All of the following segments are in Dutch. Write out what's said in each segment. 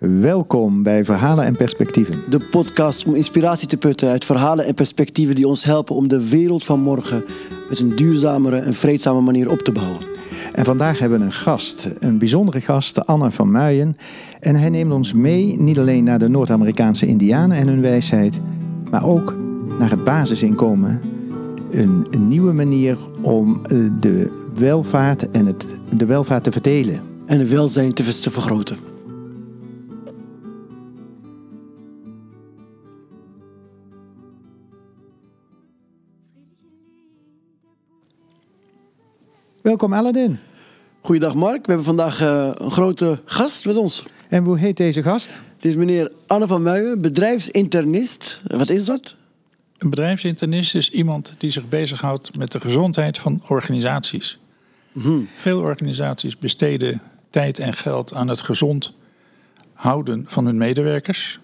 Welkom bij Verhalen en Perspectieven. De podcast om inspiratie te putten uit verhalen en perspectieven die ons helpen om de wereld van morgen met een duurzamere en vreedzame manier op te bouwen. En vandaag hebben we een gast, een bijzondere gast, Anne van Muijen. En hij neemt ons mee niet alleen naar de Noord-Amerikaanse Indianen en hun wijsheid, maar ook naar het basisinkomen. Een, een nieuwe manier om eh, de welvaart en het, de welvaart te verdelen. En het welzijn te, te vergroten. Welkom Aladdin. Goeiedag Mark, we hebben vandaag eh, een grote gast met ons. En hoe heet deze gast? Het is meneer Anne van Muijen, bedrijfsinternist. Wat is dat? Een bedrijfsinternist is iemand die zich bezighoudt met de gezondheid van organisaties. Veel organisaties besteden tijd en geld aan het gezond houden van hun medewerkers.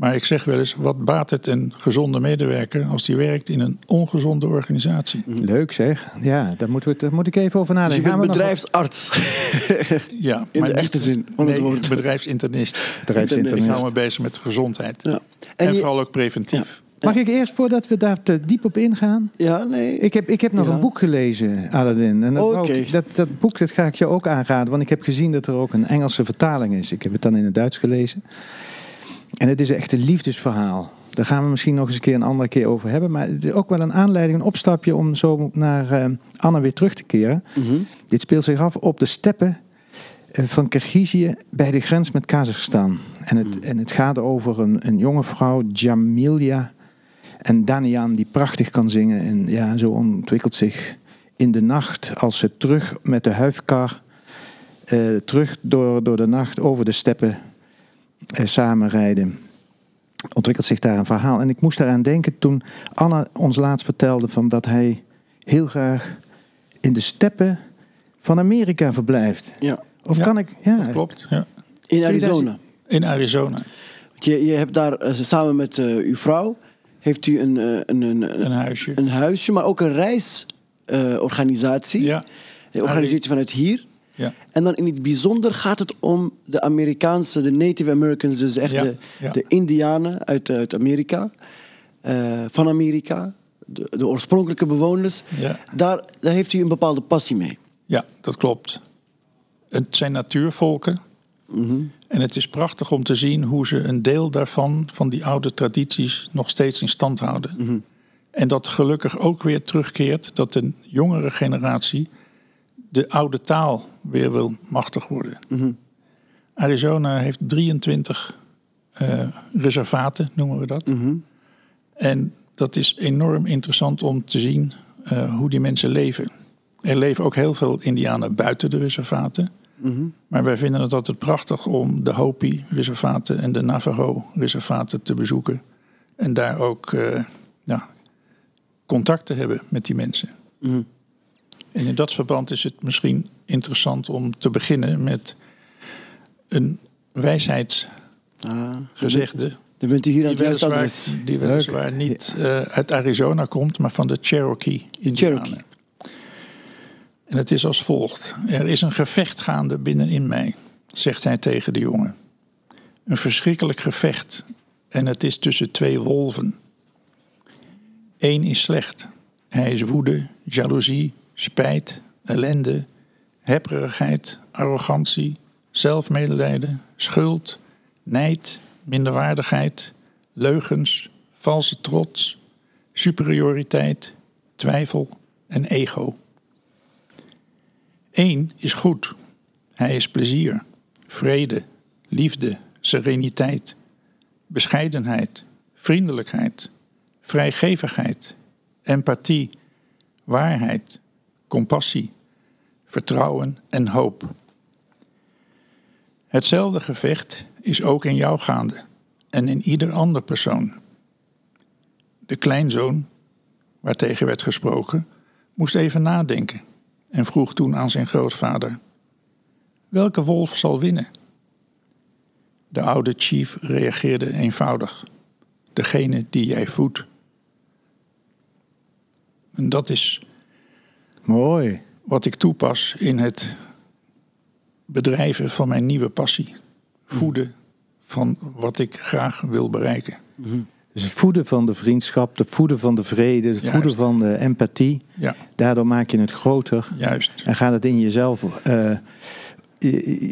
Maar ik zeg wel eens, wat baat het een gezonde medewerker als die werkt in een ongezonde organisatie? Leuk zeg. Ja, daar, moeten we, daar moet ik even over Dus nadenken. je Gaan bent bedrijfsarts. Ja, In de echte zin van het Nee, woord. bedrijfsinternist. Bedrijfsinternist. Ik hou me bezig met gezondheid. Ja. En, En je- vooral ook preventief. Mag ik eerst, voordat we daar te diep op ingaan? Ja, nee. Ik heb, ik heb nog Ja. een boek gelezen, Aladdin. En dat, dat, dat boek dat ga ik je ook aanraden, want ik heb gezien dat er ook een Engelse vertaling is. Ik heb het dan in het Duits gelezen. En het is echt een liefdesverhaal. Daar gaan we misschien nog eens een keer een andere keer over hebben. Maar het is ook wel een aanleiding, een opstapje om zo naar eh, Anne weer terug te keren. Mhm. Dit speelt zich af op de steppen eh, van Kirgizië bij de grens met Kazachstan. En het, en het gaat over een, een jonge vrouw, Jamilia. En Danian, die prachtig kan zingen. En ja, zo ontwikkelt zich in de nacht, als ze terug met de huifkar... eh, terug door, door de nacht over de steppen samenrijden... ontwikkelt zich daar een verhaal. En ik moest daaraan denken toen Anna ons laatst vertelde... Van dat hij heel graag in de steppen van Amerika verblijft. Ja. Of Ja, kan ik... Ja, Dat klopt, ja. In Arizona. In Arizona. Want Je, je hebt daar eh, samen met eh, uw vrouw... heeft u een, eh, een, een, Een huisje. een huisje, maar ook een reisorganisatie. Ja, Je organiseert je vanuit hier. Ja. En dan in het bijzonder gaat het om de Amerikaanse, de Native Americans, dus echt Ja, de, ja. de Indianen uit, uit Amerika, eh, van Amerika, de, de oorspronkelijke bewoners. Ja. Daar, daar heeft u een bepaalde passie mee. Ja, dat klopt. Het zijn natuurvolken. Mhm. En het is prachtig om te zien hoe ze een deel daarvan, van die oude tradities, nog steeds in stand houden. Mhm. En dat gelukkig ook weer terugkeert dat de jongere generatie de oude taal weer wil machtig worden. Mhm. Arizona heeft 23 eh, reservaten, noemen we dat. Mhm. En dat is enorm interessant om te zien eh, hoe die mensen leven. Er leven ook heel veel Indianen buiten de reservaten. Mhm. Maar wij vinden het altijd prachtig om de Hopi-reservaten en de Navajo-reservaten te bezoeken. En daar ook eh, ja, contact te hebben met die mensen. Mhm. En in dat verband is het misschien interessant om te beginnen met een wijsheidsgezegde. Ah, dan bent u hier aan Die het juiste adres. die weliswaar niet eh, uit Arizona komt, maar van de Cherokee-Indianen. Cherokee. En het is als volgt. Er is een gevecht gaande binnenin mij, zegt hij tegen de jongen. Een verschrikkelijk gevecht. En het is tussen twee wolven. Eén is slecht. Hij is woede, jaloezie, spijt, ellende, hebberigheid, arrogantie, zelfmedelijden, schuld, nijd, minderwaardigheid, leugens, valse trots, superioriteit, twijfel en ego. Eén is goed. Hij is plezier, vrede, liefde, sereniteit, bescheidenheid, vriendelijkheid, vrijgevigheid, empathie, waarheid, compassie, vertrouwen en hoop. Hetzelfde gevecht is ook in jou gaande en in ieder ander persoon. De kleinzoon, waartegen werd gesproken, moest even nadenken en vroeg toen aan zijn grootvader: Welke wolf zal winnen? De oude chief reageerde eenvoudig: Degene die jij voedt. En dat is Mooi. wat ik toepas in het bedrijven van mijn nieuwe passie. voeden van wat ik graag wil bereiken. Dus het voeden van de vriendschap, het voeden van de vrede, het Juist. voeden van de empathie. Ja, Daardoor maak je het groter. juist. En gaat het in jezelf, eh,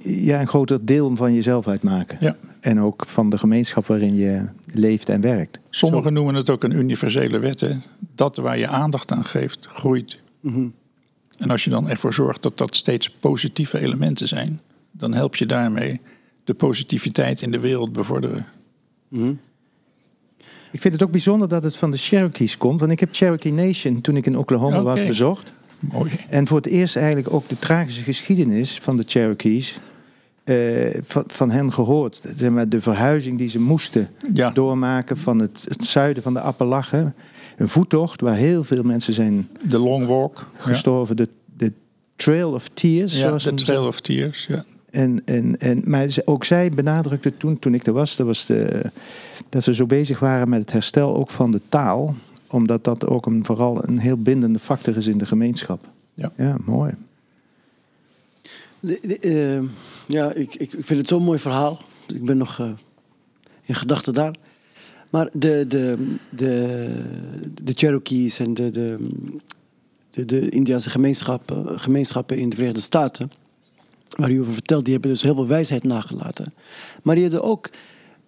ja, een groter deel van jezelf uitmaken. Ja. En ook van de gemeenschap waarin je leeft en werkt. Sommigen noemen het ook een universele wet. hè. Dat waar je aandacht aan geeft, groeit. En als je dan ervoor zorgt dat dat steeds positieve elementen zijn, dan help je daarmee de positiviteit in de wereld bevorderen. Ik vind het ook bijzonder dat het van de Cherokees komt. Want ik heb Cherokee Nation, toen ik in Oklahoma was, bezocht. Mooi. En voor het eerst eigenlijk ook de tragische geschiedenis van de Cherokees... eh, van, van hen gehoord. Zeg maar, de verhuizing die ze moesten Ja. doormaken van het, het zuiden van de Appalachen. Een voettocht waar heel veel mensen zijn De long walk. gestorven. De, de Trail of Tears, Ja, de Trail of Tears. Ja. En, en, en, maar ook zij benadrukte toen, toen ik er was, dat, was de, dat ze zo bezig waren met het herstel ook van de taal. Omdat dat ook een, vooral een heel bindende factor is in de gemeenschap. Ja. ja mooi. De- de, eh, ja, ik, ik vind het zo'n mooi verhaal. Ik ben nog eh, in gedachten daar. Maar de, de, de, de Cherokees en de, de, de, de Indiase gemeenschappen, gemeenschappen in de Verenigde Staten, waar u over vertelt, die hebben dus heel veel wijsheid nagelaten. Maar die hadden ook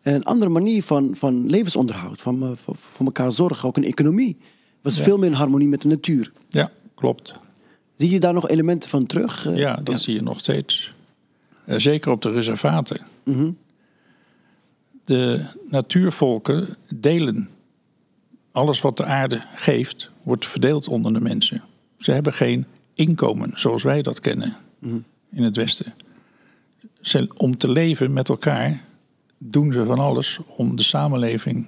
een andere manier van, van levensonderhoud, van, eh, voor, voor elkaar zorgen, ook een economie. was Ja. veel meer in harmonie met de natuur. ja, klopt. Zie je daar nog elementen van terug? Eh, Ja, dat zie je nog steeds. Eh, zeker op de reservaten. Mhm. De natuurvolken delen. Alles wat de aarde geeft, wordt verdeeld onder de mensen. Ze hebben geen inkomen zoals wij dat kennen in het Westen. Ze, om te leven met elkaar doen ze van alles om de samenleving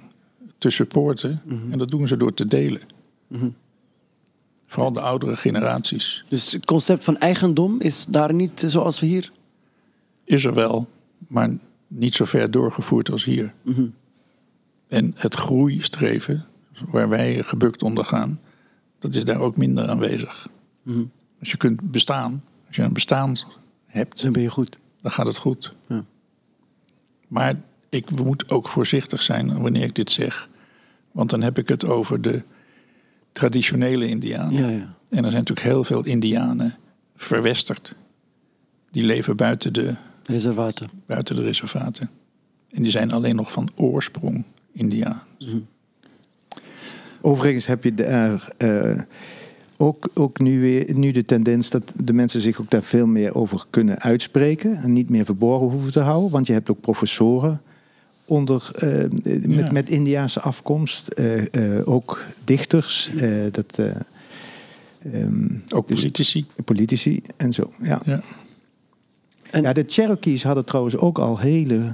te supporten. En dat doen ze door te delen. Vooral de oudere generaties. Dus het concept van eigendom is daar niet zoals we hier. is er wel, maar niet zo ver doorgevoerd als hier. En het groeistreven, waar wij gebukt onder gaan, dat is daar ook minder aanwezig. Als je kunt bestaan, als je een bestaan hebt, Dan ben je goed. dan gaat het goed. Ja. Maar ik moet ook voorzichtig zijn wanneer ik dit zeg. Want dan heb ik het over de traditionele Indianen. Ja, ja. En er zijn natuurlijk heel veel Indianen verwesterd. Die leven buiten de Reservaten. buiten de reservaten. En die zijn alleen nog van oorsprong India. Overigens heb je daar eh, ook, ook nu, weer, nu de tendens dat de mensen zich ook daar veel meer over kunnen uitspreken. En niet meer verborgen hoeven te houden. Want je hebt ook professoren onder, eh, met, Ja. met Indiaanse afkomst. eh, eh, ook dichters. eh, dat, eh, ehm, Ook Dus- politici. politici en zo. Ja. Ja. En- ja, de Cherokees hadden trouwens ook al hele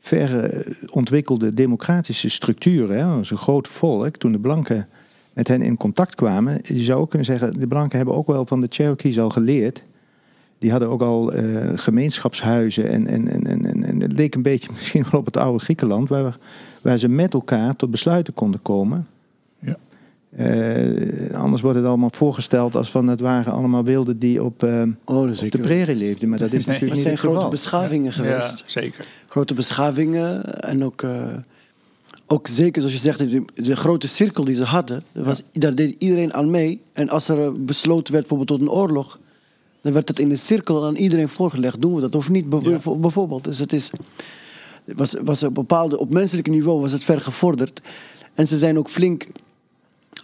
verre ontwikkelde democratische structuren. Hè. Een groot volk. Toen de blanken met hen in contact kwamen, je zou ook kunnen zeggen, de blanken hebben ook wel van de Cherokees al geleerd. Die hadden ook al eh, gemeenschapshuizen en, en, en, en, en, en het leek een beetje misschien wel op het oude Griekenland, waar, waar ze met elkaar tot besluiten konden komen. Eh, anders wordt het allemaal voorgesteld als van het waren allemaal wilden die op, Oh, dat op de prairie leefden. Maar dat is Nee, natuurlijk niet zijn het grote geval. beschavingen geweest. Ja, zeker. Grote beschavingen. En ook, eh, ook zeker zoals je zegt, de, de grote cirkel die ze hadden. Was, Daar deed iedereen aan mee. En als er besloten werd bijvoorbeeld tot een oorlog. Dan werd het in de cirkel aan iedereen voorgelegd. Doen we dat of niet bijv- Ja. bijvoorbeeld. Dus het is, was, was op, bepaalde, op menselijk niveau was het ver gevorderd. En ze zijn ook flink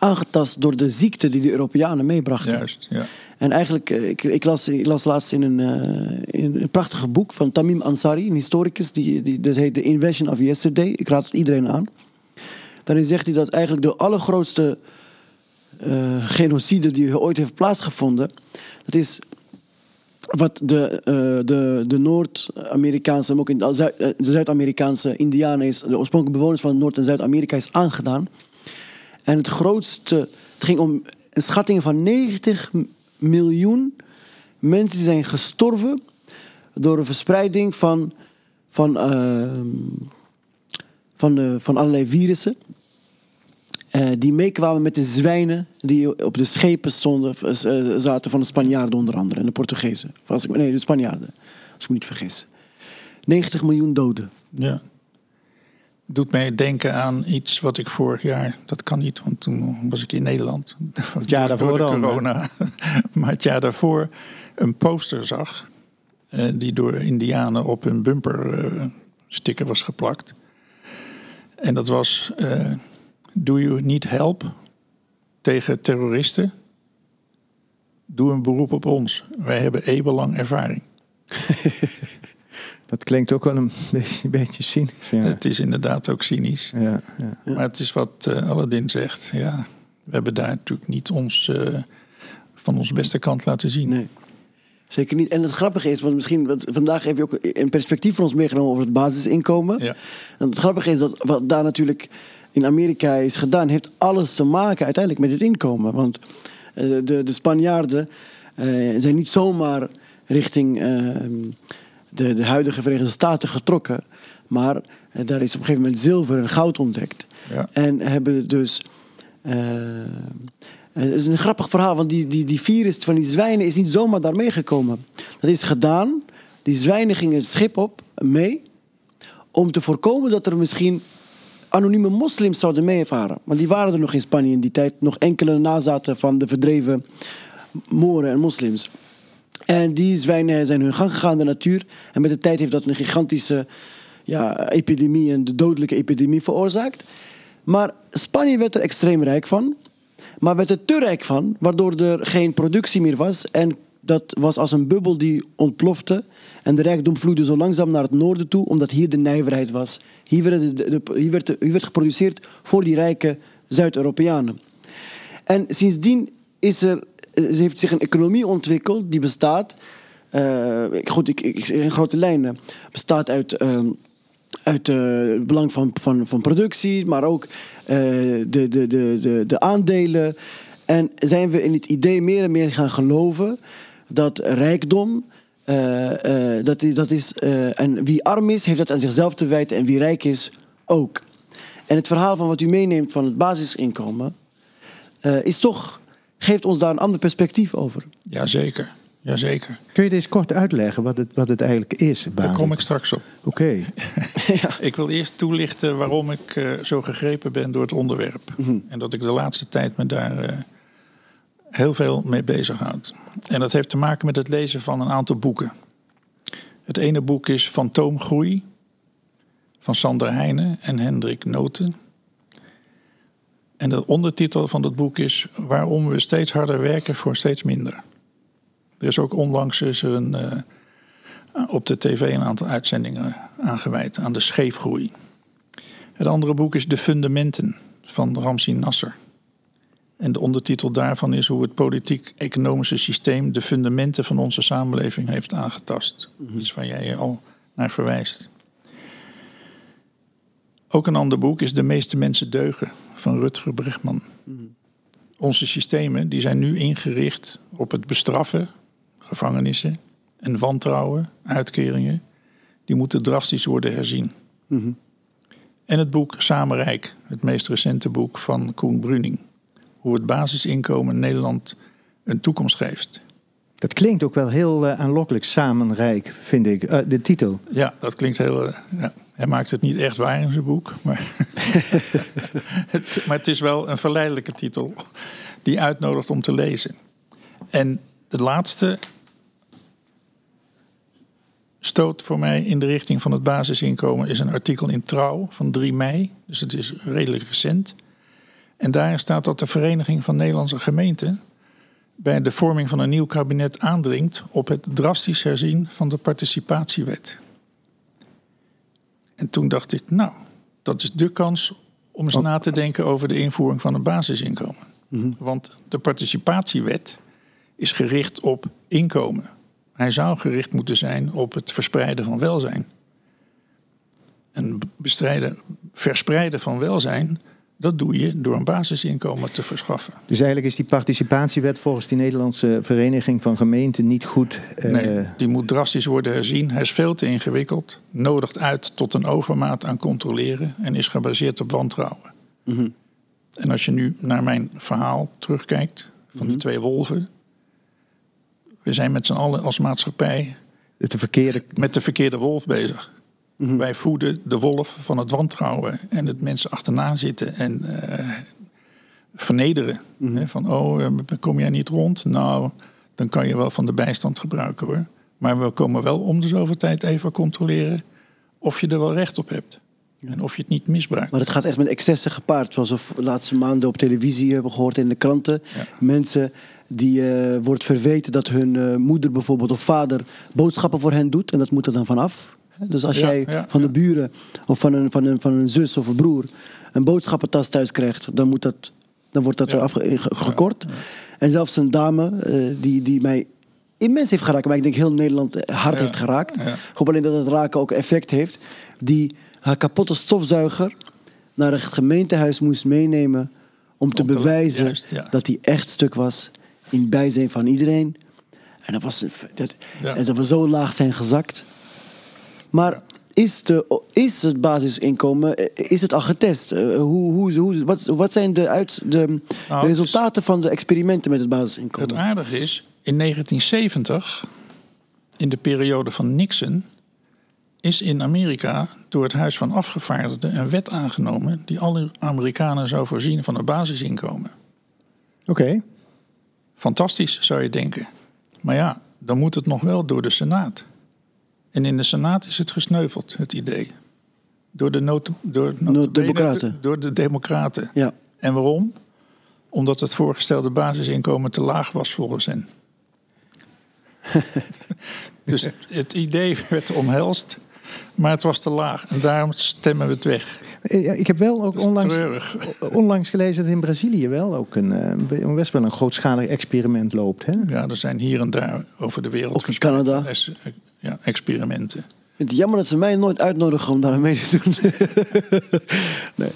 aangetast door de ziekte die de Europeanen meebrachten. Juist, ja. En eigenlijk, eh, ik, ik, las, ik las laatst in een, eh, in een prachtige boek van Tamim Ansari, een historicus, die, die, dat heet The Invention of Yesterday. Ik raad het iedereen aan. Daarin zegt hij dat eigenlijk de allergrootste eh, genocide die ooit heeft plaatsgevonden, dat is wat de, de, de Noord-Amerikaanse, maar ook in de Zuid-Amerikaanse Indianen is, de oorspronkelijke bewoners van Noord- en Zuid-Amerika is aangedaan. En het grootste, het ging om een schatting van 90 m- miljoen mensen die zijn gestorven door een verspreiding van, van, ehm, van, eh, van allerlei virussen. eh, die meekwamen met de zwijnen die op de schepen stonden, eh, zaten van de Spanjaarden onder andere en de Portugezen. Als ik, nee, de Spanjaarden, als ik me niet vergis. 90 miljoen doden. Ja. Doet mij denken aan iets wat ik vorig jaar, dat kan niet, want toen was ik in Nederland. Het jaar daarvoor Door dan, corona. maar het jaar daarvoor een poster zag, eh, die door Indianen op hun bumper eh, sticker was geplakt. En dat was, eh, do you need help tegen terroristen? Doe een beroep op ons. Wij hebben eeuwenlang ervaring. Dat klinkt ook wel een beetje, beetje cynisch. Ja. Het is inderdaad ook cynisch. Ja, ja. Maar het is wat eh Aladdin zegt. Ja, we hebben daar natuurlijk niet ons, eh, van onze beste kant laten zien. Nee. Zeker niet. En het grappige is, want misschien want vandaag heb je ook een perspectief van ons meegenomen over het basisinkomen. Ja. En het grappige is dat wat daar natuurlijk in Amerika is gedaan, heeft alles te maken uiteindelijk met het inkomen. Want eh, de, de Spanjaarden eh, zijn niet zomaar richting eh, de, de huidige Verenigde Staten getrokken. Maar eh, daar is op een gegeven moment zilver en goud ontdekt. Ja. En hebben dus. eh, het is een grappig verhaal, want die, die, die virus van die zwijnen is niet zomaar daarmee gekomen. Dat is gedaan. Die zwijnen gingen het schip op mee. Om te voorkomen dat er misschien anonieme moslims zouden meevaren. Want die waren er nog in Spanje in die tijd. Nog enkele nazaten van de verdreven Moren en moslims. En die zwijnen zijn hun gang gegaan de natuur. En met de tijd heeft dat een gigantische ja, epidemie, een dodelijke epidemie veroorzaakt. Maar Spanje werd er extreem rijk van. Maar werd er te rijk van, waardoor er geen productie meer was. En dat was als een bubbel die ontplofte. En de rijkdom vloeide zo langzaam naar het noorden toe, omdat hier de nijverheid was. Hier werd, de- hier werd, hier werd geproduceerd voor die rijke Zuid-Europeanen. En sindsdien is er, eh, heeft zich een economie ontwikkeld die bestaat. eh, goed, ik, ik, in grote lijnen. Bestaat uit, ehm, uit eh, het belang van, van, van productie, maar ook eh, de, de, de, de, de aandelen. En zijn we in het idee meer en meer gaan geloven dat rijkdom. eh, eh, dat is, dat is, eh, en wie arm is, heeft dat aan zichzelf te wijten. En wie rijk is, ook. En het verhaal van wat u meeneemt van het basisinkomen. eh, is toch, geeft ons daar een ander perspectief over. Jazeker, jazeker. Kun je eens kort uitleggen wat het, wat het eigenlijk is? Daar kom ik straks op. Oké. Ik wil eerst toelichten waarom ik eh, zo gegrepen ben door het onderwerp. En dat ik de laatste tijd me daar eh, heel veel mee bezighoud. En dat heeft te maken met het lezen van een aantal boeken. Het ene boek is Fantoomgroei van Sander Heijnen en Hendrik Noten. En de ondertitel van het boek is Waarom we steeds harder werken voor steeds minder. Er is ook onlangs is een, eh, op de tv een aantal uitzendingen aangewijd aan de scheefgroei. Het andere boek is De Fundamenten van Ramsi Nasser. En de ondertitel daarvan is hoe het politiek-economische systeem de fundamenten van onze samenleving heeft aangetast. Iets waar jij al naar verwijst. Ook een ander boek is De meeste mensen deugen van Rutger Bregman. Onze systemen die zijn nu ingericht op het bestraffen, gevangenissen en wantrouwen, uitkeringen. Die moeten drastisch worden herzien. En het boek Samenrijk, het meest recente boek van Koen Bruning. Hoe het basisinkomen Nederland een toekomst geeft. Dat klinkt ook wel heel eh, aanlokkelijk, samenrijk, vind ik. Eh, de titel. Ja, dat klinkt heel. eh, ja. Hij maakt het niet echt waar in zijn boek. Maar het, maar het is wel een verleidelijke titel die uitnodigt om te lezen. En de laatste stoot voor mij in de richting van het basisinkomen is een artikel in Trouw van 3 mei. Dus het is redelijk recent. En daarin staat dat de Vereniging van Nederlandse Gemeenten bij de vorming van een nieuw kabinet aandringt op het drastisch herzien van de participatiewet. En toen dacht ik, nou, dat is de kans om eens na te denken over de invoering van een basisinkomen. Want de participatiewet is gericht op inkomen. Hij zou gericht moeten zijn op het verspreiden van welzijn. En bestrijden, verspreiden van welzijn, dat doe je door een basisinkomen te verschaffen. Dus eigenlijk is die participatiewet volgens die Nederlandse Vereniging van Gemeenten niet goed. eh, Nee, die moet drastisch worden herzien. Hij is veel te ingewikkeld, nodigt uit tot een overmaat aan controleren en is gebaseerd op wantrouwen. En als je nu naar mijn verhaal terugkijkt van de twee wolven. We zijn met z'n allen als maatschappij de verkeerde... met de verkeerde wolf bezig. Mhm. Wij voeden de wolf van het wantrouwen en het mensen achterna zitten en eh, vernederen. Mhm. Van, oh, eh, kom jij niet rond? Nou, dan kan je wel van de bijstand gebruiken hoor. Maar we komen wel om de zoveel tijd even controleren of je er wel recht op hebt. En of je het niet misbruikt. Maar het gaat echt met excessen gepaard. Zoals we de laatste maanden op televisie hebben gehoord in de kranten. Ja. Mensen die eh, wordt verweten dat hun moeder bijvoorbeeld of vader boodschappen voor hen doet. En dat moet er dan vanaf. Dus als jij van de buren of van een, van, een, van een zus of een broer een boodschappentas thuis krijgt, dan, moet dat, dan wordt dat Ja. er afge- ge- gekort. En zelfs een dame eh, die, die mij immens heeft geraakt, maar ik denk heel Nederland eh, hard heeft geraakt. Ja. Gewoon alleen dat het raken ook effect heeft. Die haar kapotte stofzuiger naar het gemeentehuis moest meenemen om te Om te- bewijzen juist, dat hij echt stuk was in bijzijn van iedereen. En dat, was, dat, en dat we zo laag zijn gezakt. Maar is, de, is het basisinkomen, eh, is het al getest? Eh, Hoe, hoe, hoe, wat, wat zijn de, uit, de, de het is- resultaten van de experimenten met het Het basisinkomen? aardige is, in 1970, in de periode van Nixon, is in Amerika door het Huis van Afgevaardigden een wet aangenomen die alle Amerikanen zou voorzien van een basisinkomen. Oké. Fantastisch, zou je denken. Maar ja, dan moet het nog wel door de Senaat. En in de Senaat is het gesneuveld, het idee. Door de, door, democraten. Door de democraten. Ja. En waarom? Omdat het voorgestelde basisinkomen te laag was volgens hen. dus het idee werd omhelst, maar het was te laag. En daarom stemmen we het weg. Eh, Ik heb wel ook onlangs, onlangs gelezen dat in Brazilië wel ook een, eh, be- best wel een grootschalig experiment loopt. Hè? Ja, er zijn hier en daar over de wereld Ook in Canada. es- ja, experimenten. Ik vind het jammer dat ze mij nooit uitnodigen om daar aan mee te doen. nee.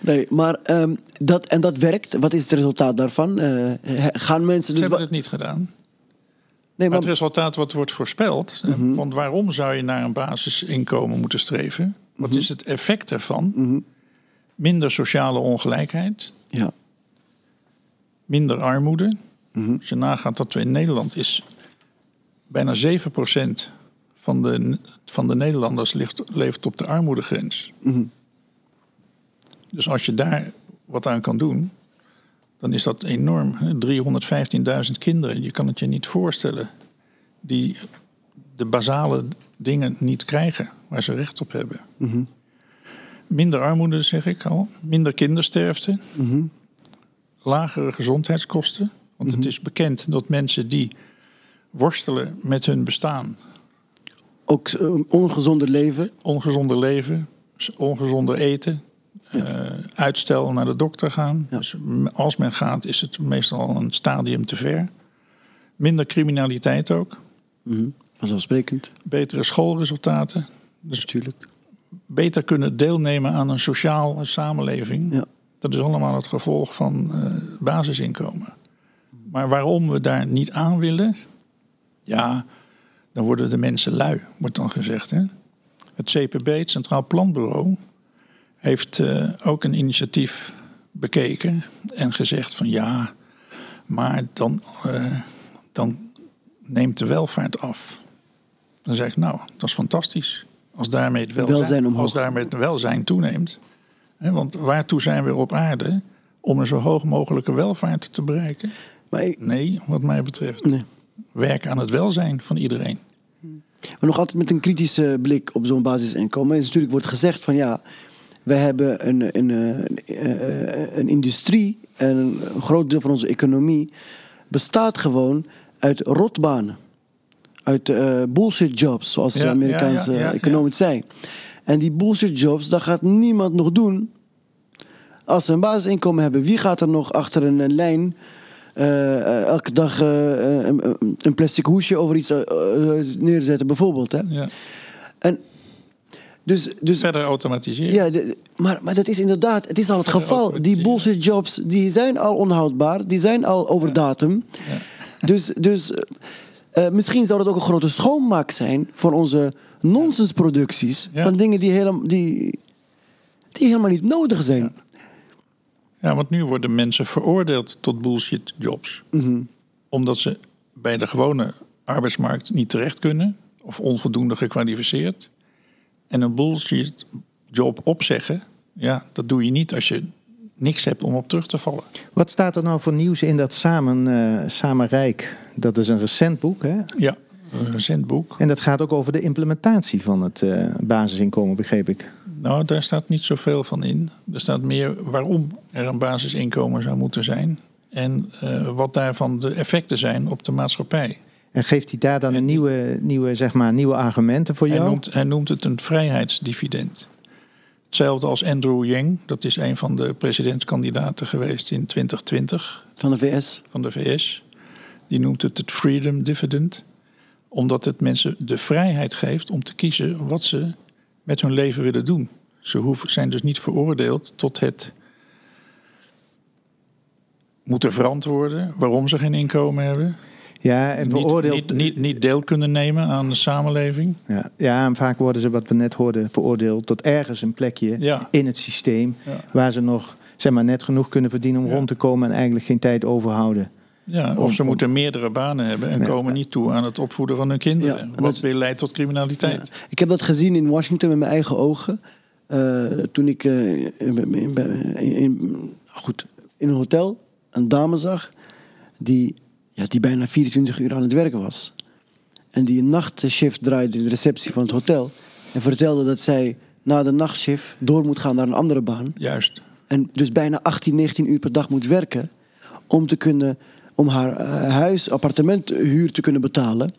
nee, maar ehm, dat, en dat werkt. Wat is het resultaat daarvan? Eh, gaan mensen Ze dus... hebben wa- het niet gedaan. Nee, Maar het resultaat wat wordt voorspeld, eh, Mhm. want waarom zou je naar een basisinkomen moeten streven? Wat Mhm. is het effect ervan? Minder sociale ongelijkheid, ja. minder armoede. Mhm. Als je nagaat dat we in Nederland is bijna 7% van de, van de Nederlanders ligt, leeft op de armoedegrens. Mhm. Dus als je daar wat aan kan doen, dan is dat enorm. hè. 315.000 kinderen, je kan het je niet voorstellen, die de basale dingen niet krijgen waar ze recht op hebben. Mhm. Minder armoede, zeg ik al. Minder kindersterfte. Mhm. Lagere gezondheidskosten. Want het is bekend dat mensen die worstelen met hun bestaan, Ook eh, ongezonder leven. ongezonder leven, ongezonder eten, eh, uitstel naar de dokter gaan. Ja. Dus als men gaat, is het meestal al een stadium te ver. Minder criminaliteit ook. Mhm. Vanzelfsprekend. Betere schoolresultaten. Dus Natuurlijk. beter kunnen deelnemen aan een sociaal samenleving. Ja. Dat is allemaal het gevolg van eh, basisinkomen. Maar waarom we daar niet aan willen, ja, dan worden de mensen lui, wordt dan gezegd. Hè? Het CPB, het Centraal Planbureau, heeft eh, ook een initiatief bekeken en gezegd van ja, maar dan, eh, dan neemt de welvaart af. Dan zeg ik nou, dat is fantastisch. Als daarmee het welzijn, Welzijn omhoog. als daarmee het welzijn toeneemt. Hè, want waartoe zijn we op aarde? Om een zo hoog mogelijke welvaart te bereiken? Ik- Nee, wat mij betreft. nee. Werken aan het welzijn van iedereen. maar nog altijd met een kritische blik op zo'n basisinkomen. Is natuurlijk wordt gezegd van ja, we hebben een, een, eh, eh, een industrie en een groot deel van onze economie bestaat gewoon uit rotbanen. Uit eh, bullshit jobs, zoals de Amerikaanse ja, ja, ja, econoom het zei. En die bullshit jobs, daar gaat niemand nog doen. Als we een basisinkomen hebben, wie gaat er nog achter een, een lijn elke dag een, een plastic hoesje over iets neerzetten, bijvoorbeeld? Hè? Ja. En dus, dus Verder automatiseren. ja, de- maar, maar dat is inderdaad, het is al het geval. Die bullshit jobs, die zijn al onhoudbaar, die zijn al over datum. Dus, dus eh, misschien zou dat ook een grote schoonmaak zijn voor onze nonsensproducties Ja. van dingen die, helemaal die, die helemaal niet nodig zijn. Ja, want nu worden mensen veroordeeld tot bullshit jobs. Mhm. Omdat ze bij de gewone arbeidsmarkt niet terecht kunnen. of onvoldoende gekwalificeerd. En een bullshit job opzeggen, ja, dat doe je niet als je niks hebt om op terug te vallen. Wat staat er nou voor nieuws in dat Samen, eh, Samen Rijk? Dat is een recent boek, hè? Ja, een recent boek. En dat gaat ook over de implementatie van het eh, basisinkomen, begreep ik. Nou, daar staat niet zoveel van in. Er staat meer waarom er een basisinkomen zou moeten zijn. En eh, wat daarvan de effecten zijn op de maatschappij. En geeft hij daar dan een nieuwe, nieuwe, zeg maar, nieuwe argumenten voor Hij jou? noemt, hij noemt het een vrijheidsdividend. Hetzelfde als Andrew Yang, dat is een van de presidentskandidaten geweest in 2020 Van de VS. van de VS. Die noemt het het freedom dividend, omdat het mensen de vrijheid geeft om te kiezen wat ze met hun leven willen doen. Ze hoeven, zijn dus niet veroordeeld tot het moeten verantwoorden waarom ze geen inkomen hebben. Ja, en Niet, veroordeeld. niet, niet, niet deel kunnen nemen aan de samenleving. Ja, ja, en vaak worden ze, wat we net hoorden, veroordeeld tot ergens een plekje Ja. in het systeem. Ja. Waar ze nog zeg maar, net genoeg kunnen verdienen om Ja. rond te komen en eigenlijk geen tijd overhouden. Ja, of ze om- moeten meerdere banen hebben en komen niet toe aan het opvoeden van hun kinderen. Ja, wat dat- weer leidt tot criminaliteit. Ja. Ik heb dat gezien in Washington met mijn eigen ogen. Eh, toen ik eh, in, in- in- goed, in een hotel een dame zag die, ja, die bijna 24 uur aan het werken was. En die een nachtshift draaide in de receptie van het hotel. En vertelde dat zij na de nachtshift door moet gaan naar een andere baan. Juist. En dus bijna 18, 19 uur per dag moet werken om te kunnen om haar eh, huis, appartementhuur te kunnen betalen.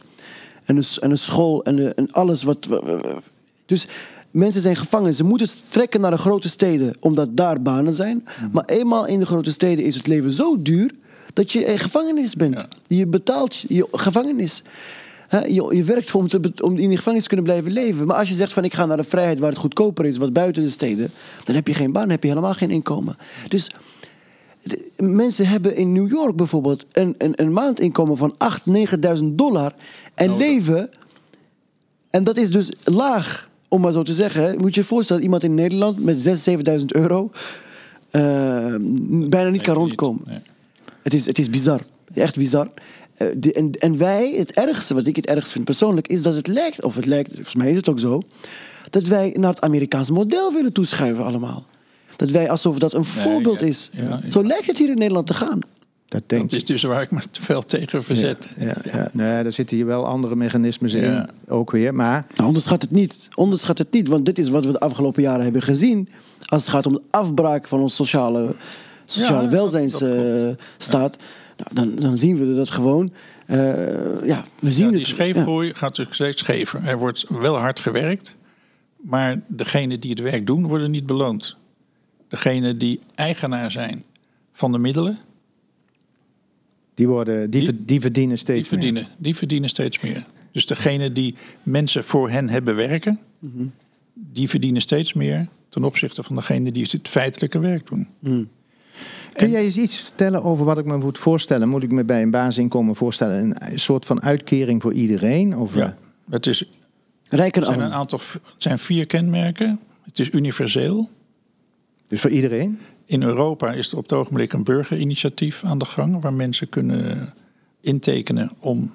En een, en een school en, eh, en alles wat. wa- wa- wa- Dus mensen zijn gevangen. Ze moeten trekken naar de grote steden omdat daar banen zijn. Maar eenmaal in de grote steden is het leven zo duur dat je in gevangenis bent. Je betaalt je gevangenis. Je, je werkt voor om, te, om in die gevangenis te kunnen blijven leven. Maar als je zegt van ik ga naar de vrijheid waar het goedkoper is, wat buiten de steden, dan heb je geen baan, dan heb je helemaal geen inkomen. Dus de- mensen hebben in New York bijvoorbeeld een, een, een maandinkomen van 8.000, 9.000 dollar en leven. En dat is dus laag, om maar zo te zeggen. Moet je je voorstellen, iemand in Nederland met 6.000, 7.000 euro eh, bijna niet kan rondkomen. Nee. Het is, het is bizar. Echt bizar. Eh, de- en, en wij, het ergste, wat ik het ergst vind persoonlijk, is dat het lijkt, of het lijkt, volgens mij is het ook zo, dat wij naar het Amerikaanse model willen toeschuiven allemaal. Dat wij alsof dat een voorbeeld ja, is. ja, ja. Zo lijkt het hier in Nederland te gaan. Dat denk Dat is dus waar ik me te veel tegen verzet. Ja, ja. Nee, daar zitten hier wel andere mechanismes in, Ja. ook weer. Maar Nou, onderschat het niet. Onderschat het niet, want dit is wat we de afgelopen jaren hebben gezien. Als het gaat om de afbraak van ons sociale, sociale Ja, welzijnsstaat. nou, dan, dan zien we dat gewoon. eh, ja, we zien Ja, die het. scheefgroei gaat natuurlijk steeds schever. Er wordt wel hard gewerkt, maar degenen die het werk doen, worden niet beloond. Degenen die eigenaar zijn van de middelen, die, worden, die, Die- ver- die verdienen die steeds meer. verdienen, die verdienen steeds meer. Dus degenen die mensen voor hen hebben werken, Mhm. die verdienen steeds meer ten opzichte van degenen die het feitelijke werk doen. Kun jij eens iets vertellen over wat ik me moet voorstellen? Moet ik me bij een basisinkomen voorstellen een soort van uitkering voor iedereen? Of, eh, Ja, het is Rijk en Er zijn een aantal, het zijn vier kenmerken. Het is universeel. Dus voor iedereen? In Europa is er op het ogenblik een burgerinitiatief aan de gang, waar mensen kunnen intekenen om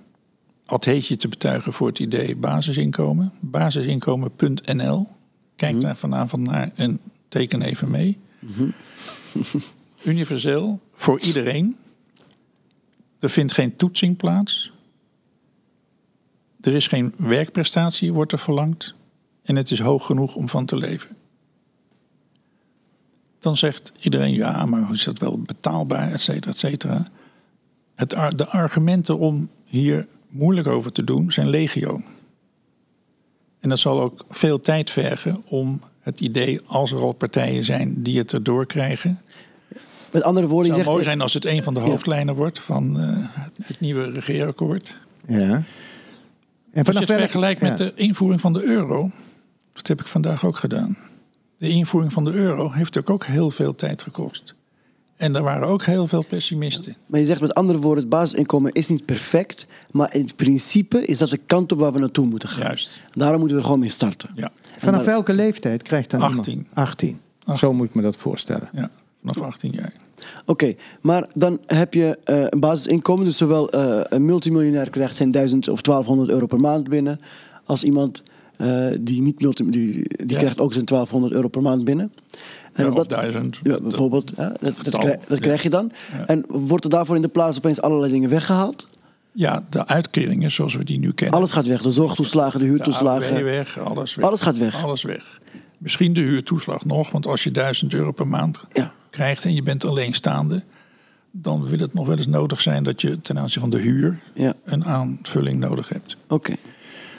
adhesie te betuigen voor het idee basisinkomen. Basisinkomen.nl. Kijk daar vanavond naar en teken even mee. Universeel voor iedereen. Er vindt geen toetsing plaats. Er is geen werkprestatie, wordt er verlangd. En het is hoog genoeg om van te leven. Dan zegt iedereen, ja, maar hoe is dat wel betaalbaar, et cetera, et cetera. Het, de argumenten om hier moeilijk over te doen zijn legio. En dat zal ook veel tijd vergen om het idee, als er al partijen zijn die het erdoor krijgen. Met andere woorden, Het je zou zegt... mooi zijn als het een van de Ja. hoofdlijnen wordt van eh, het nieuwe regeerakkoord. Ja. En Als je het welk- vergelijkt met de invoering van de euro, dat heb ik vandaag ook gedaan. De invoering van de euro heeft natuurlijk ook heel veel tijd gekost. En er waren ook heel veel pessimisten. Maar je zegt met andere woorden, het basisinkomen is niet perfect. Maar in principe is dat de kant op waar we naartoe moeten gaan. Juist. Daarom moeten we er gewoon mee starten. Ja, Vanaf welke leeftijd krijgt dan 18. iemand? 18. Zo moet ik me dat voorstellen. ja vanaf 18 jaar. Oké, maar dan heb je eh, een basisinkomen. Dus zowel eh, een multimiljonair krijgt zijn 1000 of 1200 euro per maand binnen. als iemand eh, die niet multi, die, die Ja. krijgt ook zijn 1200 euro per maand binnen. En Ja, op of dat- duizend. Ja, bijvoorbeeld, dat, dat, krijg, dat krijg je dan. En wordt er daarvoor in de plaats opeens allerlei dingen weggehaald? Ja, de uitkeringen zoals we die nu kennen. Alles gaat weg. De zorgtoeslagen, de de huurtoeslagen. AOW weg, alles weg. Alles gaat weg. Alles weg. Misschien de huurtoeslag nog, want als je 1000 euro per maand Ja, krijgt en je bent alleenstaande, dan wil het nog wel eens nodig zijn dat je ten aanzien van de huur ja. een aanvulling nodig hebt. oké.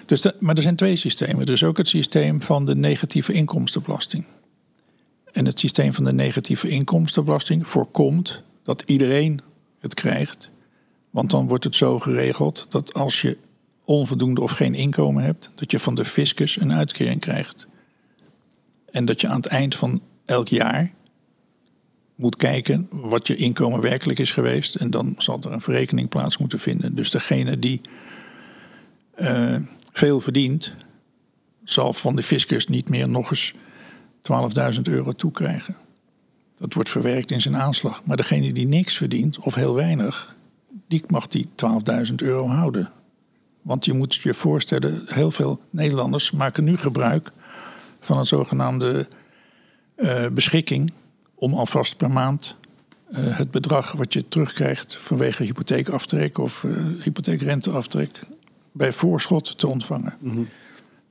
Dus maar er zijn twee systemen. Er is ook het systeem van de negatieve inkomstenbelasting. En het systeem van de negatieve inkomstenbelasting voorkomt dat iedereen het krijgt. Want dan wordt het zo geregeld dat als je onvoldoende of geen inkomen hebt, dat je van de fiscus een uitkering krijgt. En dat je aan het eind van elk jaar moet kijken wat je inkomen werkelijk is geweest. En dan zal er een verrekening plaats moeten vinden. Dus degene die eh, veel verdient, zal van de fiscus niet meer nog eens 12.000 euro toekrijgen. Dat wordt verwerkt in zijn aanslag. Maar degene die niks verdient, of heel weinig, die mag die 12.000 euro houden. Want je moet je voorstellen, heel veel Nederlanders maken nu gebruik van een zogenaamde eh, beschikking om alvast per maand eh, het bedrag wat je terugkrijgt vanwege hypotheekaftrek of eh, hypotheekrenteaftrek bij voorschot te ontvangen.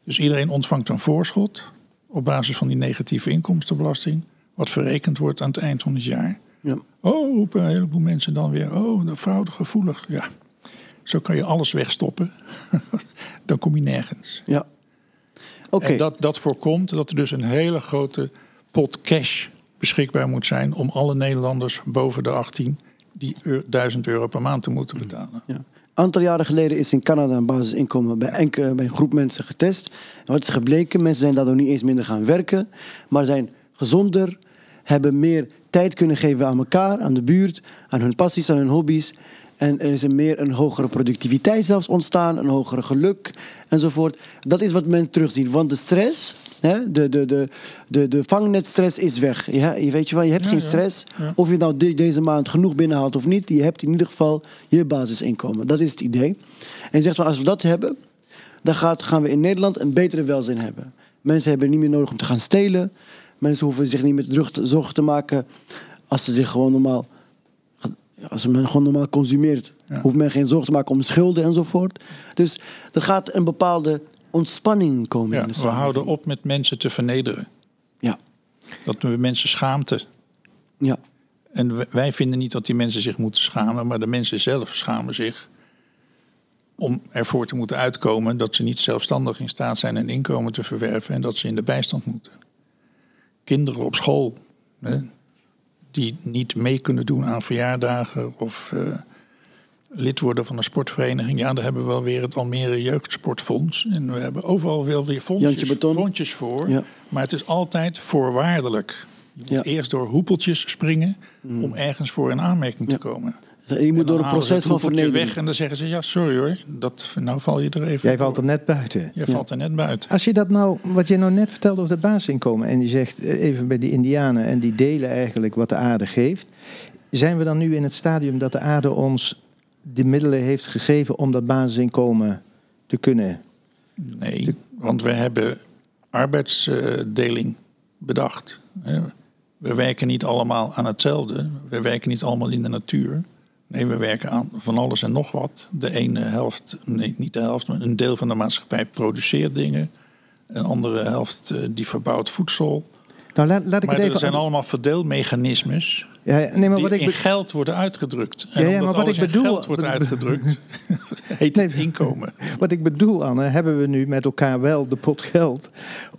Dus iedereen ontvangt een voorschot op basis van die negatieve inkomstenbelasting, wat verrekend wordt aan het eind van het jaar. Ja. Oh, roepen een heleboel mensen dan weer, oh, fraudegevoelig. Ja, zo kan je alles wegstoppen. dan kom je nergens. ja. Oké, En dat, dat voorkomt dat er dus een hele grote pot cash beschikbaar moet zijn om alle Nederlanders boven de 18 die eu- 1000 euro per maand te moeten betalen. ja. aantal jaren geleden is in Canada een basisinkomen bij, enkele, bij een groep mensen getest. En wat is gebleken? Mensen zijn daardoor niet eens minder gaan werken, maar zijn gezonder, hebben meer tijd kunnen geven aan elkaar, aan de buurt, aan hun passies, aan hun hobby's. En er is een meer een hogere productiviteit zelfs ontstaan, een hogere geluk enzovoort. Dat is wat men terugziet. Want de stress, hè, de, de, de, de, de vangnetstress is weg. Ja, je weet je wel, je hebt Ja, geen stress. Ja. Of je nou de- deze maand genoeg binnenhaalt of niet, je hebt in ieder geval je basisinkomen. Dat is het idee. En je zegt van als we dat hebben, dan gaat, gaan we in Nederland een betere welzijn hebben. Mensen hebben niet meer nodig om te gaan stelen. Mensen hoeven zich niet meer zorgen te maken als ze zich gewoon normaal. Als men gewoon normaal consumeert, Ja. hoeft men geen zorgen te maken om schulden enzovoort. Dus er gaat een bepaalde ontspanning komen Ja, in de we houden op met mensen te vernederen. Ja, Dat we mensen schaamte. ja, En wij vinden niet dat die mensen zich moeten schamen, maar de mensen zelf schamen zich om ervoor te moeten uitkomen dat ze niet zelfstandig in staat zijn een inkomen te verwerven en dat ze in de bijstand moeten. Kinderen op school hè, die niet mee kunnen doen aan verjaardagen of eh, lid worden van een sportvereniging. Ja, daar hebben we wel weer het Almere Jeugdsportfonds. En we hebben overal wel weer Beton. fondsjes voor. Ja. Maar het is altijd voorwaardelijk. Je moet Ja. Mm. eerst door hoepeltjes springen om ergens voor in aanmerking Ja. te komen. je moet door een proces van vernedering. weg en dan zeggen ze, ja, sorry hoor, dat, nou val je er even Jij valt er net buiten. Je valt er net buiten. Als je dat nou, wat je nou net vertelde over het basisinkomen, en je zegt eh, even bij die Indianen, en die delen eigenlijk wat de aarde geeft, zijn we dan nu in het stadium dat de aarde ons de middelen heeft gegeven om dat basisinkomen te kunnen? Nee, want we hebben arbeidsdeling bedacht. We werken niet allemaal aan hetzelfde. We werken niet allemaal in de natuur. Nee, we werken aan van alles en nog wat. De ene helft, nee, niet de helft, maar een deel van de maatschappij produceert dingen. Een andere helft eh, die verbouwt voedsel. Nou, laat, laat ik Maar het er zijn allemaal verdeelmechanismes ja, ja, nee, maar die wat ik in geld worden uitgedrukt. Ja, En ja, maar wat ik bedoel- geld wordt ik uitgedrukt, heet Nee, het inkomen. Wat ik bedoel, Anne, hebben we nu met elkaar wel de pot geld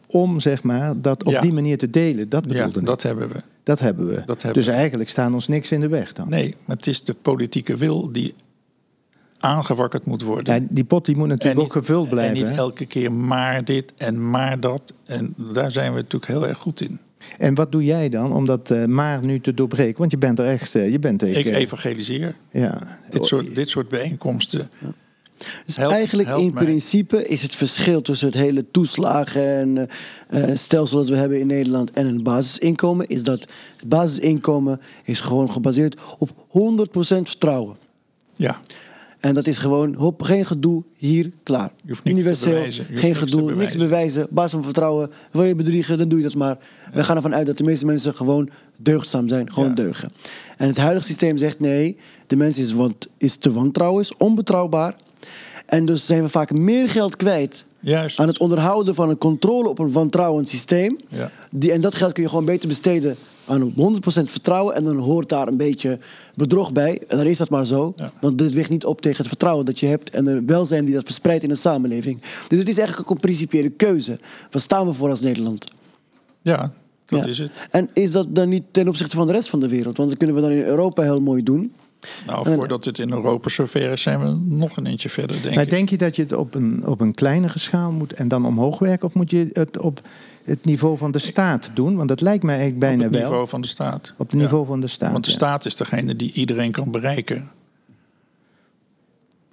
om zeg maar dat op Ja. die manier te delen. Dat Ja, bedoelde ik. dat hebben we. Dat hebben we. Dat hebben dus eigenlijk staan ons niks in de weg dan. Nee, maar het is de politieke wil die aangewakkerd moet worden. Ja, die pot die moet natuurlijk ook gevuld blijven. En niet hè? elke keer maar dit en maar dat. En daar zijn we natuurlijk heel erg goed in. En wat doe jij dan om dat eh, maar nu te doorbreken? Want je bent er echt, eh, je bent tegen. Ik evangeliseer. ja. Dit soort, dit soort bijeenkomsten. Dus Help- eigenlijk help in mij. principe is het verschil tussen het hele toeslagen en eh, eh, stelsel dat we hebben in Nederland en een basisinkomen, is dat het basisinkomen is gewoon gebaseerd op 100% vertrouwen. Ja, En dat is gewoon, hop, geen gedoe, hier, klaar. Je hoeft niks te Universeel, geen gedoe, niks bewijzen. Basis van vertrouwen, wil je bedriegen, dan doe je dat maar. We gaan ervan uit dat de meeste mensen gewoon deugdzaam zijn, gewoon Ja. deugen. En het huidige systeem zegt nee, de mens is, want, is te wantrouwen, is onbetrouwbaar. En dus zijn we vaak meer geld kwijt Juist. aan het onderhouden van een controle op een wantrouwend systeem. Ja. Die, en dat geld kun je gewoon beter besteden aan 100% vertrouwen. En dan hoort daar een beetje bedrog bij. En dan is dat maar zo. Ja. Want dit weegt niet op tegen het vertrouwen dat je hebt. En de welzijn die dat verspreidt in de samenleving. Dus het is eigenlijk ook een principiële keuze. Waar staan we voor als Nederland? Ja, dat Ja. is het. En is dat dan niet ten opzichte van de rest van de wereld? Want dat kunnen we dan in Europa heel mooi doen. Nou, voordat het in Europa zover is, zijn we nog een eentje verder, denk Maar ik. denk je dat je het op een, op een kleinere schaal moet en dan omhoog werken? Of moet je het op het niveau van de staat doen? Want dat lijkt mij eigenlijk bijna Op het niveau wel. van de staat. Op het Ja. niveau van de staat. Want de ja. staat is degene die iedereen kan bereiken.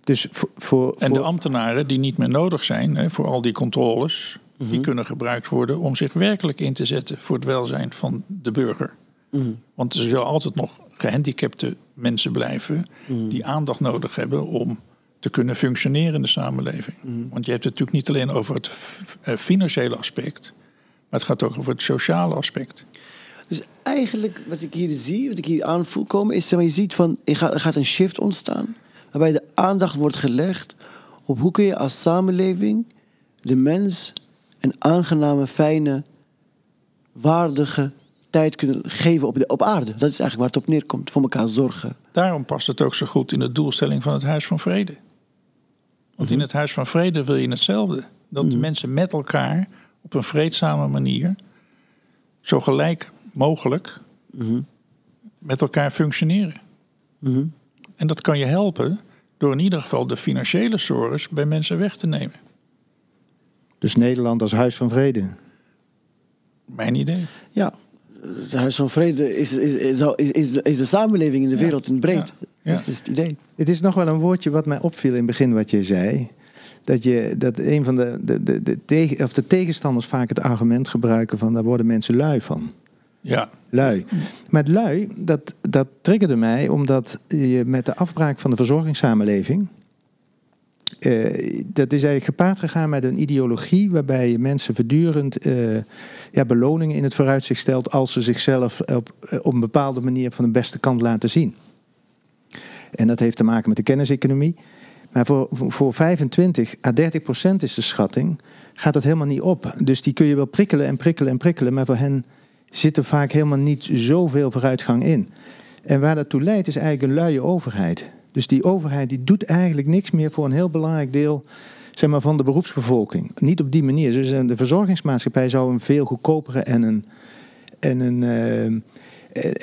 Dus voor, voor, En de ambtenaren die niet meer nodig zijn hè, voor al die controles, Mhm. die kunnen gebruikt worden om zich werkelijk in te zetten voor het welzijn van de burger. Mhm. Want er zullen altijd nog gehandicapte mensen blijven Mhm. die aandacht nodig hebben om te kunnen functioneren in de samenleving. Mhm. Want je hebt het natuurlijk niet alleen over het eh, financiële aspect, maar het gaat ook over het sociale aspect. Dus eigenlijk wat ik hier zie, wat ik hier aanvoel komen, is maar, je ziet van er gaat, er gaat een shift ontstaan. Waarbij de aandacht wordt gelegd op hoe kun je als samenleving de mens een aangename, fijne, waardige tijd kunnen geven op, de, op aarde. Dat is eigenlijk waar het op neerkomt. Voor elkaar zorgen. Daarom past het ook zo goed in de doelstelling van het Huis van Vrede. Want Mhm. in het Huis van Vrede wil je hetzelfde. Dat de mensen met elkaar op een vreedzame manier, zo gelijk mogelijk, Mhm. met elkaar functioneren. Mhm. En dat kan je helpen door in ieder geval de financiële sores bij mensen weg te nemen. dus Nederland als huis van vrede. Mijn idee. Ja, het Huis van Vrede is, is, is, is, is, de, is de samenleving in de wereld in het breed. Ja. Ja. Dat is het idee. Het is nog wel een woordje wat mij opviel in het begin wat je zei. Dat, je, dat een van de, de, de, de, tegen, of de tegenstanders vaak het argument gebruiken van daar worden mensen lui van. Ja, Lui. Maar het lui, dat, dat triggerde mij omdat je met de afbraak van de verzorgingssamenleving. Eh, dat is eigenlijk gepaard gegaan met een ideologie waarbij je mensen voortdurend eh, ja, beloningen in het vooruitzicht stelt als ze zichzelf op, eh, op een bepaalde manier van de beste kant laten zien. En dat heeft te maken met de kenniseconomie. Maar voor, voor 25 à 30 procent is de schatting, gaat dat helemaal niet op. Dus die kun je wel prikkelen en prikkelen en prikkelen, maar voor hen zit er vaak helemaal niet zoveel vooruitgang in. En waar dat toe leidt is eigenlijk een luie overheid. Dus die overheid die doet eigenlijk niks meer voor een heel belangrijk deel zeg maar, van de beroepsbevolking. Niet op die manier. Dus de verzorgingsmaatschappij zou een veel goedkopere en een, en een, eh,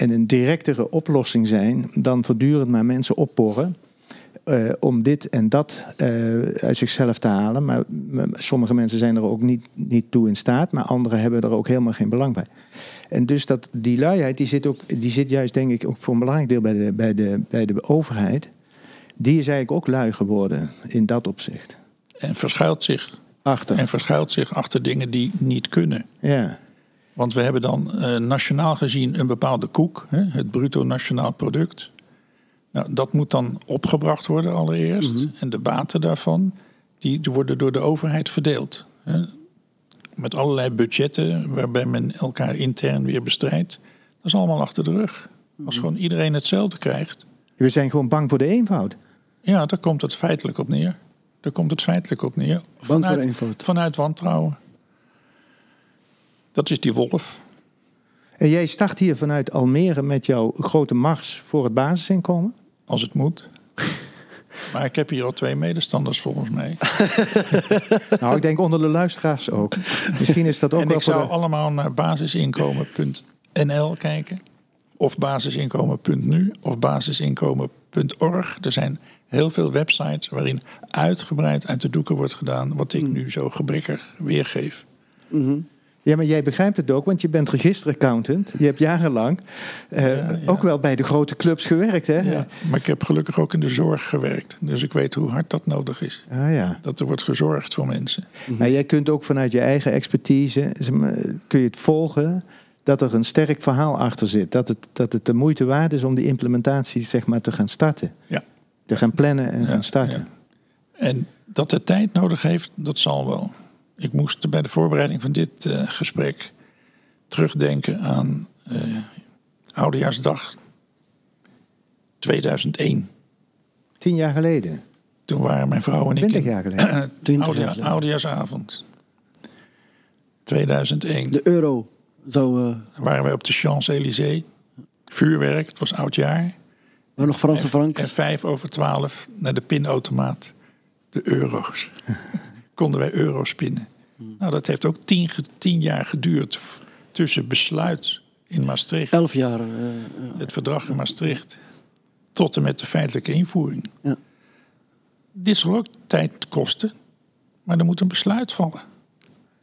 en een directere oplossing zijn dan voortdurend maar mensen opporren. eh, om dit en dat eh, uit zichzelf te halen. Maar, maar sommige mensen zijn er ook niet, niet toe in staat, maar anderen hebben er ook helemaal geen belang bij. En dus dat, die luiheid, die zit, ook, die zit juist denk ik ook voor een belangrijk deel bij de, bij, de, bij de overheid. Die is eigenlijk ook lui geworden in dat opzicht. en verschuilt zich. Achter. En verschuilt zich achter dingen die niet kunnen. Ja. Want we hebben dan eh, nationaal gezien een bepaalde koek, hè, het bruto nationaal product. Nou, dat moet dan opgebracht worden allereerst. En de baten daarvan, die worden door de overheid verdeeld. Hè. Met allerlei budgetten waarbij men elkaar intern weer bestrijdt. Dat is allemaal achter de rug. Als gewoon iedereen hetzelfde krijgt, We zijn gewoon bang voor de eenvoud. Ja, daar komt het feitelijk op neer. Daar komt het feitelijk op neer. eenvoud. vanuit wantrouwen. Dat is die wolf. En jij start hier vanuit Almere met jouw grote mars voor het basisinkomen. Als het moet. Maar ik heb hier al twee medestanders volgens mij. Nou, ik denk onder de luisteraars ook. Misschien is dat ook en wel ik zou de... allemaal naar basisinkomen.nl kijken. Of basisinkomen.nu of basisinkomen.org. Er zijn heel veel websites waarin uitgebreid uit de doeken wordt gedaan... wat ik nu zo gebrekkig weergeef. Ja, maar jij begrijpt het ook, want je bent registeraccountant. Je hebt jarenlang eh, Ja, ja. ook wel bij de grote clubs gewerkt, hè? Ja, maar ik heb gelukkig ook in de zorg gewerkt. Dus ik weet hoe hard dat nodig is. Ah, ja. Dat er wordt gezorgd voor mensen. Maar jij kunt ook vanuit je eigen expertise, kun je het volgen dat er een sterk verhaal achter zit. Dat het, dat het de moeite waard is om die implementatie zeg maar, te gaan starten. Ja. Te gaan plannen en Ja, gaan starten. ja. En dat het tijd nodig heeft, dat zal wel. Ik moest bij de voorbereiding van dit eh, gesprek terugdenken aan eh Oudejaarsdag 2001. Tien jaar geleden. Toen waren mijn vrouw en ik... Twintig in- jaar geleden. 20 jaar geleden. Oudejaarsavond. 2001. De euro zou... eh Dan waren wij op de Champs-Élysées. Vuurwerk, het was oudjaar. Waar nog Franse En francs. vijf over twaalf naar de pinautomaat. De euro's. Konden wij euro's pinnen. Nou, dat heeft ook tien, jaar geduurd. Tussen besluit in Maastricht, Elf jaar. eh, eh, het verdrag in Maastricht, tot en met de feitelijke invoering. Ja. Dit zal ook tijd kosten, maar er moet een besluit vallen.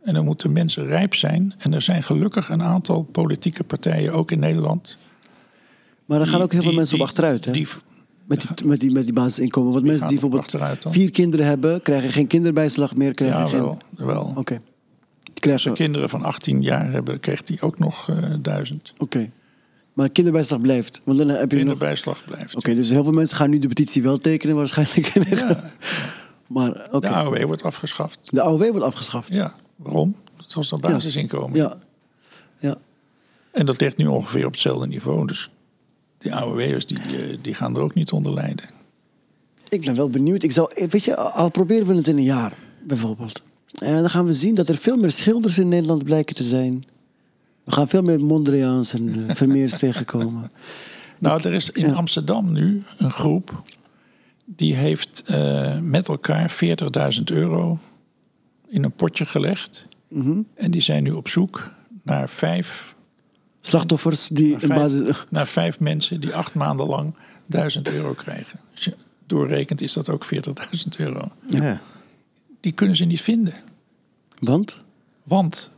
En dan moeten mensen rijp zijn. En er zijn gelukkig een aantal politieke partijen, ook in Nederland. Maar er gaan ook heel veel die- mensen op die- achteruit. Hè? Die, met, die, met, die, met die basisinkomen. Want mensen die bijvoorbeeld vier kinderen hebben, krijgen geen kinderbijslag meer. Krijgen ja, geen... wel. wel. Oké. Die Als ze kinderen van 18 jaar hebben, krijgt hij ook nog eh duizend. Oké. Maar kinderbijslag blijft. Want dan heb je nog... Oké, Kinderbijslag blijft. dus heel veel mensen gaan nu de petitie wel tekenen waarschijnlijk. maar oké. De AOW wordt afgeschaft. De AOW wordt afgeschaft. Ja, waarom? Dat was dat basisinkomen. Ja. Ja. En dat ligt nu ongeveer op hetzelfde niveau. Dus die AOW'ers die, eh, die gaan er ook niet onder lijden. Ik ben wel benieuwd. Ik zou, weet je, al proberen we het in een jaar, bijvoorbeeld. En dan gaan we zien dat er veel meer schilders in Nederland blijken te zijn. We gaan veel meer Mondriaans en Vermeers tegenkomen. Nou, er is in Ja. Amsterdam nu een groep... die heeft eh, met elkaar 40.000 euro in een potje gelegd. Mhm. En die zijn nu op zoek naar vijf Slachtoffers die naar een vijf, basis... naar vijf mensen die acht maanden lang 1000 euro krijgen. Als je doorrekent is dat ook 40.000 euro. Ja. Die kunnen ze niet vinden. Want? Want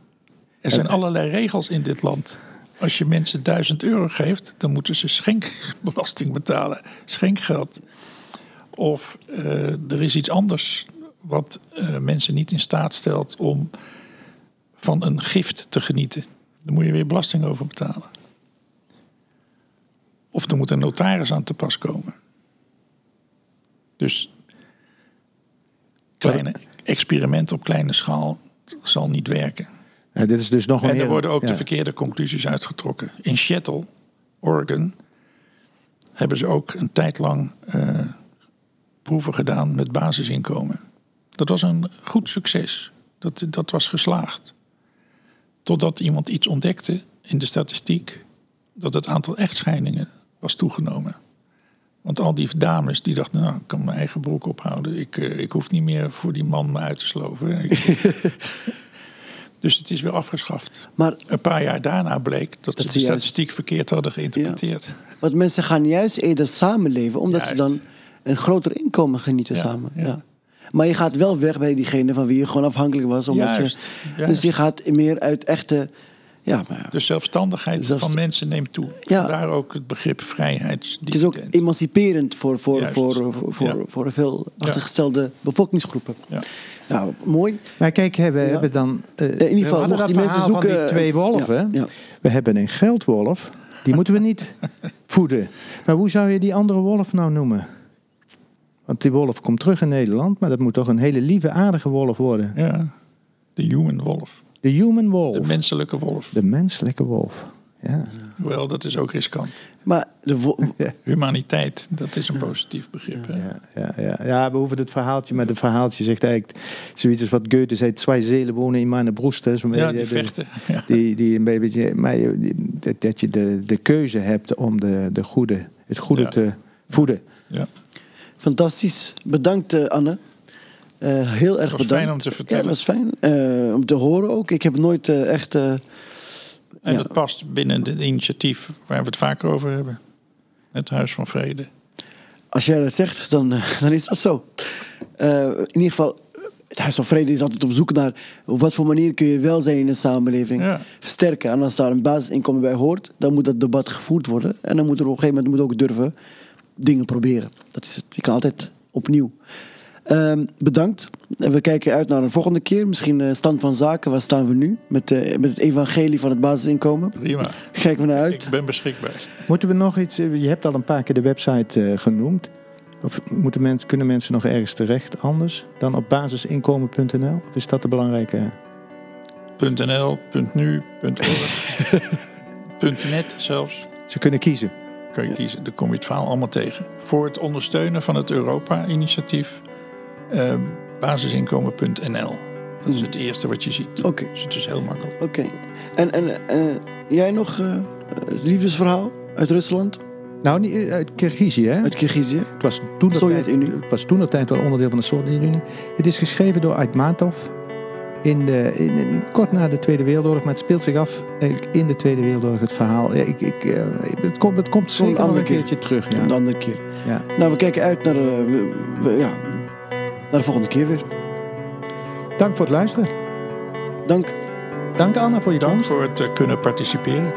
er zijn allerlei regels in dit land. Als je mensen 1000 euro geeft, dan moeten ze schenkbelasting betalen. Schenkgeld. Of eh, er is iets anders wat eh, mensen niet in staat stelt om van een gift te genieten. Daar moet je weer belasting over betalen. Of er moet een notaris aan te pas komen. Dus kleine experimenten op kleine schaal zal niet werken. Ja, dit is dus nog een En er worden ook ja. de verkeerde conclusies uitgetrokken. In Seattle, Oregon, hebben ze ook een tijd lang eh, proeven gedaan met basisinkomen. Dat was een goed succes. Dat, dat was geslaagd. Totdat iemand iets ontdekte in de statistiek dat het aantal echtscheidingen was toegenomen. Want al die dames die dachten, nou, ik kan mijn eigen broek ophouden. Ik, eh, ik hoef niet meer voor die man me uit te sloven. Dus het is weer afgeschaft. Maar Een paar jaar daarna bleek dat, ze ze de juist- statistiek verkeerd hadden geïnterpreteerd. want mensen gaan juist eerder samenleven, omdat ze dan een groter inkomen genieten Ja, samen. ja. Ja. Maar je gaat wel weg bij diegene van wie je gewoon afhankelijk was. Omdat Juist, je, juist. Dus je gaat meer uit echte... Ja, maar ja. De zelfstandigheid Zelfst- van mensen neemt toe. Ja. Vandaar ook het begrip vrijheid. Het is ook emanciperend voor, voor, Juist. voor, voor, voor, Ja. voor veel achtergestelde bevolkingsgroepen. Ja. Nou, mooi. Maar kijk, hè, we hebben dan... eh, ieder geval, we hadden mocht dat die mensen zoeken, die twee eh, wolven. ja, ja. We hebben een geldwolf. Die moeten we niet voeden. Maar hoe zou je die andere wolf nou noemen? Want die wolf komt terug in Nederland. Maar dat moet toch een hele lieve, aardige wolf worden. Ja, de human wolf. De human wolf. De menselijke wolf. De menselijke wolf. Ja. Hoewel, dat is ook riskant. Maar de wo- Humaniteit, dat is een positief begrip. Hè? Ja, ja, ja. ja, we hoeven het verhaaltje, maar het verhaaltje zegt eigenlijk zoiets als wat Goethe zei: twee zelen wonen in mijn broest. Hè, Ja, die de- vechten. Ja. Die, die een beetje, maar je- die- dat, dat je de, de keuze hebt om de, de goede, het goede Ja. te voeden. Ja. Fantastisch. Bedankt, eh, Anne. Eh, heel erg was bedankt. fijn om te vertellen. Ja, dat was fijn. Eh, om te horen ook. Ik heb nooit echt... En Ja. dat past binnen het initiatief waar we het vaker over hebben. Het Huis van Vrede. als jij dat zegt, dan, dan is dat zo. In ieder geval, het Huis van Vrede is altijd op zoek naar... op wat voor manier kun je welzijn in de samenleving Ja. versterken. En als daar een basisinkomen bij hoort, dan moet dat debat gevoerd worden. En dan moet er op een gegeven moment moet ook durven dingen proberen. Dat is het. Je kan altijd opnieuw. Ehm, bedankt. En we kijken uit naar een volgende keer. Misschien eh, stand van zaken. Waar staan we nu? Met, eh, met het evangelie van het basisinkomen. Prima. Kijken we naar uit. Ik ben beschikbaar. Moeten we nog iets, je hebt al een paar keer de website eh, genoemd. Of moeten mensen, kunnen mensen nog ergens terecht anders dan op basisinkomen.nl? Of is dat de belangrijke? .nl, .nu, .org, .net zelfs. Ze kunnen kiezen. Kan je kiezen. Daar kom je het verhaal allemaal tegen. Voor het ondersteunen van het Europa-initiatief eh, basisinkomen.nl. Dat is het eerste wat je ziet. Oké, Dus het is heel makkelijk. oké. En, en eh, jij nog eh, het liefdesverhaal uit Rusland? Nou, niet eh, uit Kirgizië, hè? Uit Kirgizië? Het was toen tijd, het was toen de tijd wel onderdeel van de Sovjet-Unie. Het is geschreven door Aitmatov in de, in, in- kort na de Tweede Wereldoorlog, maar het speelt zich af in de Tweede Wereldoorlog, het verhaal. Ja, ik, ik, eh, het, komt, het komt zeker nog een keer. keertje terug. Ja. Een andere keer. Ja. Nou, we kijken uit naar, eh, we- we- ja, naar de volgende keer weer. Dank voor het luisteren. Dank. Dank Anna voor je Dank komst. voor het eh, kunnen participeren.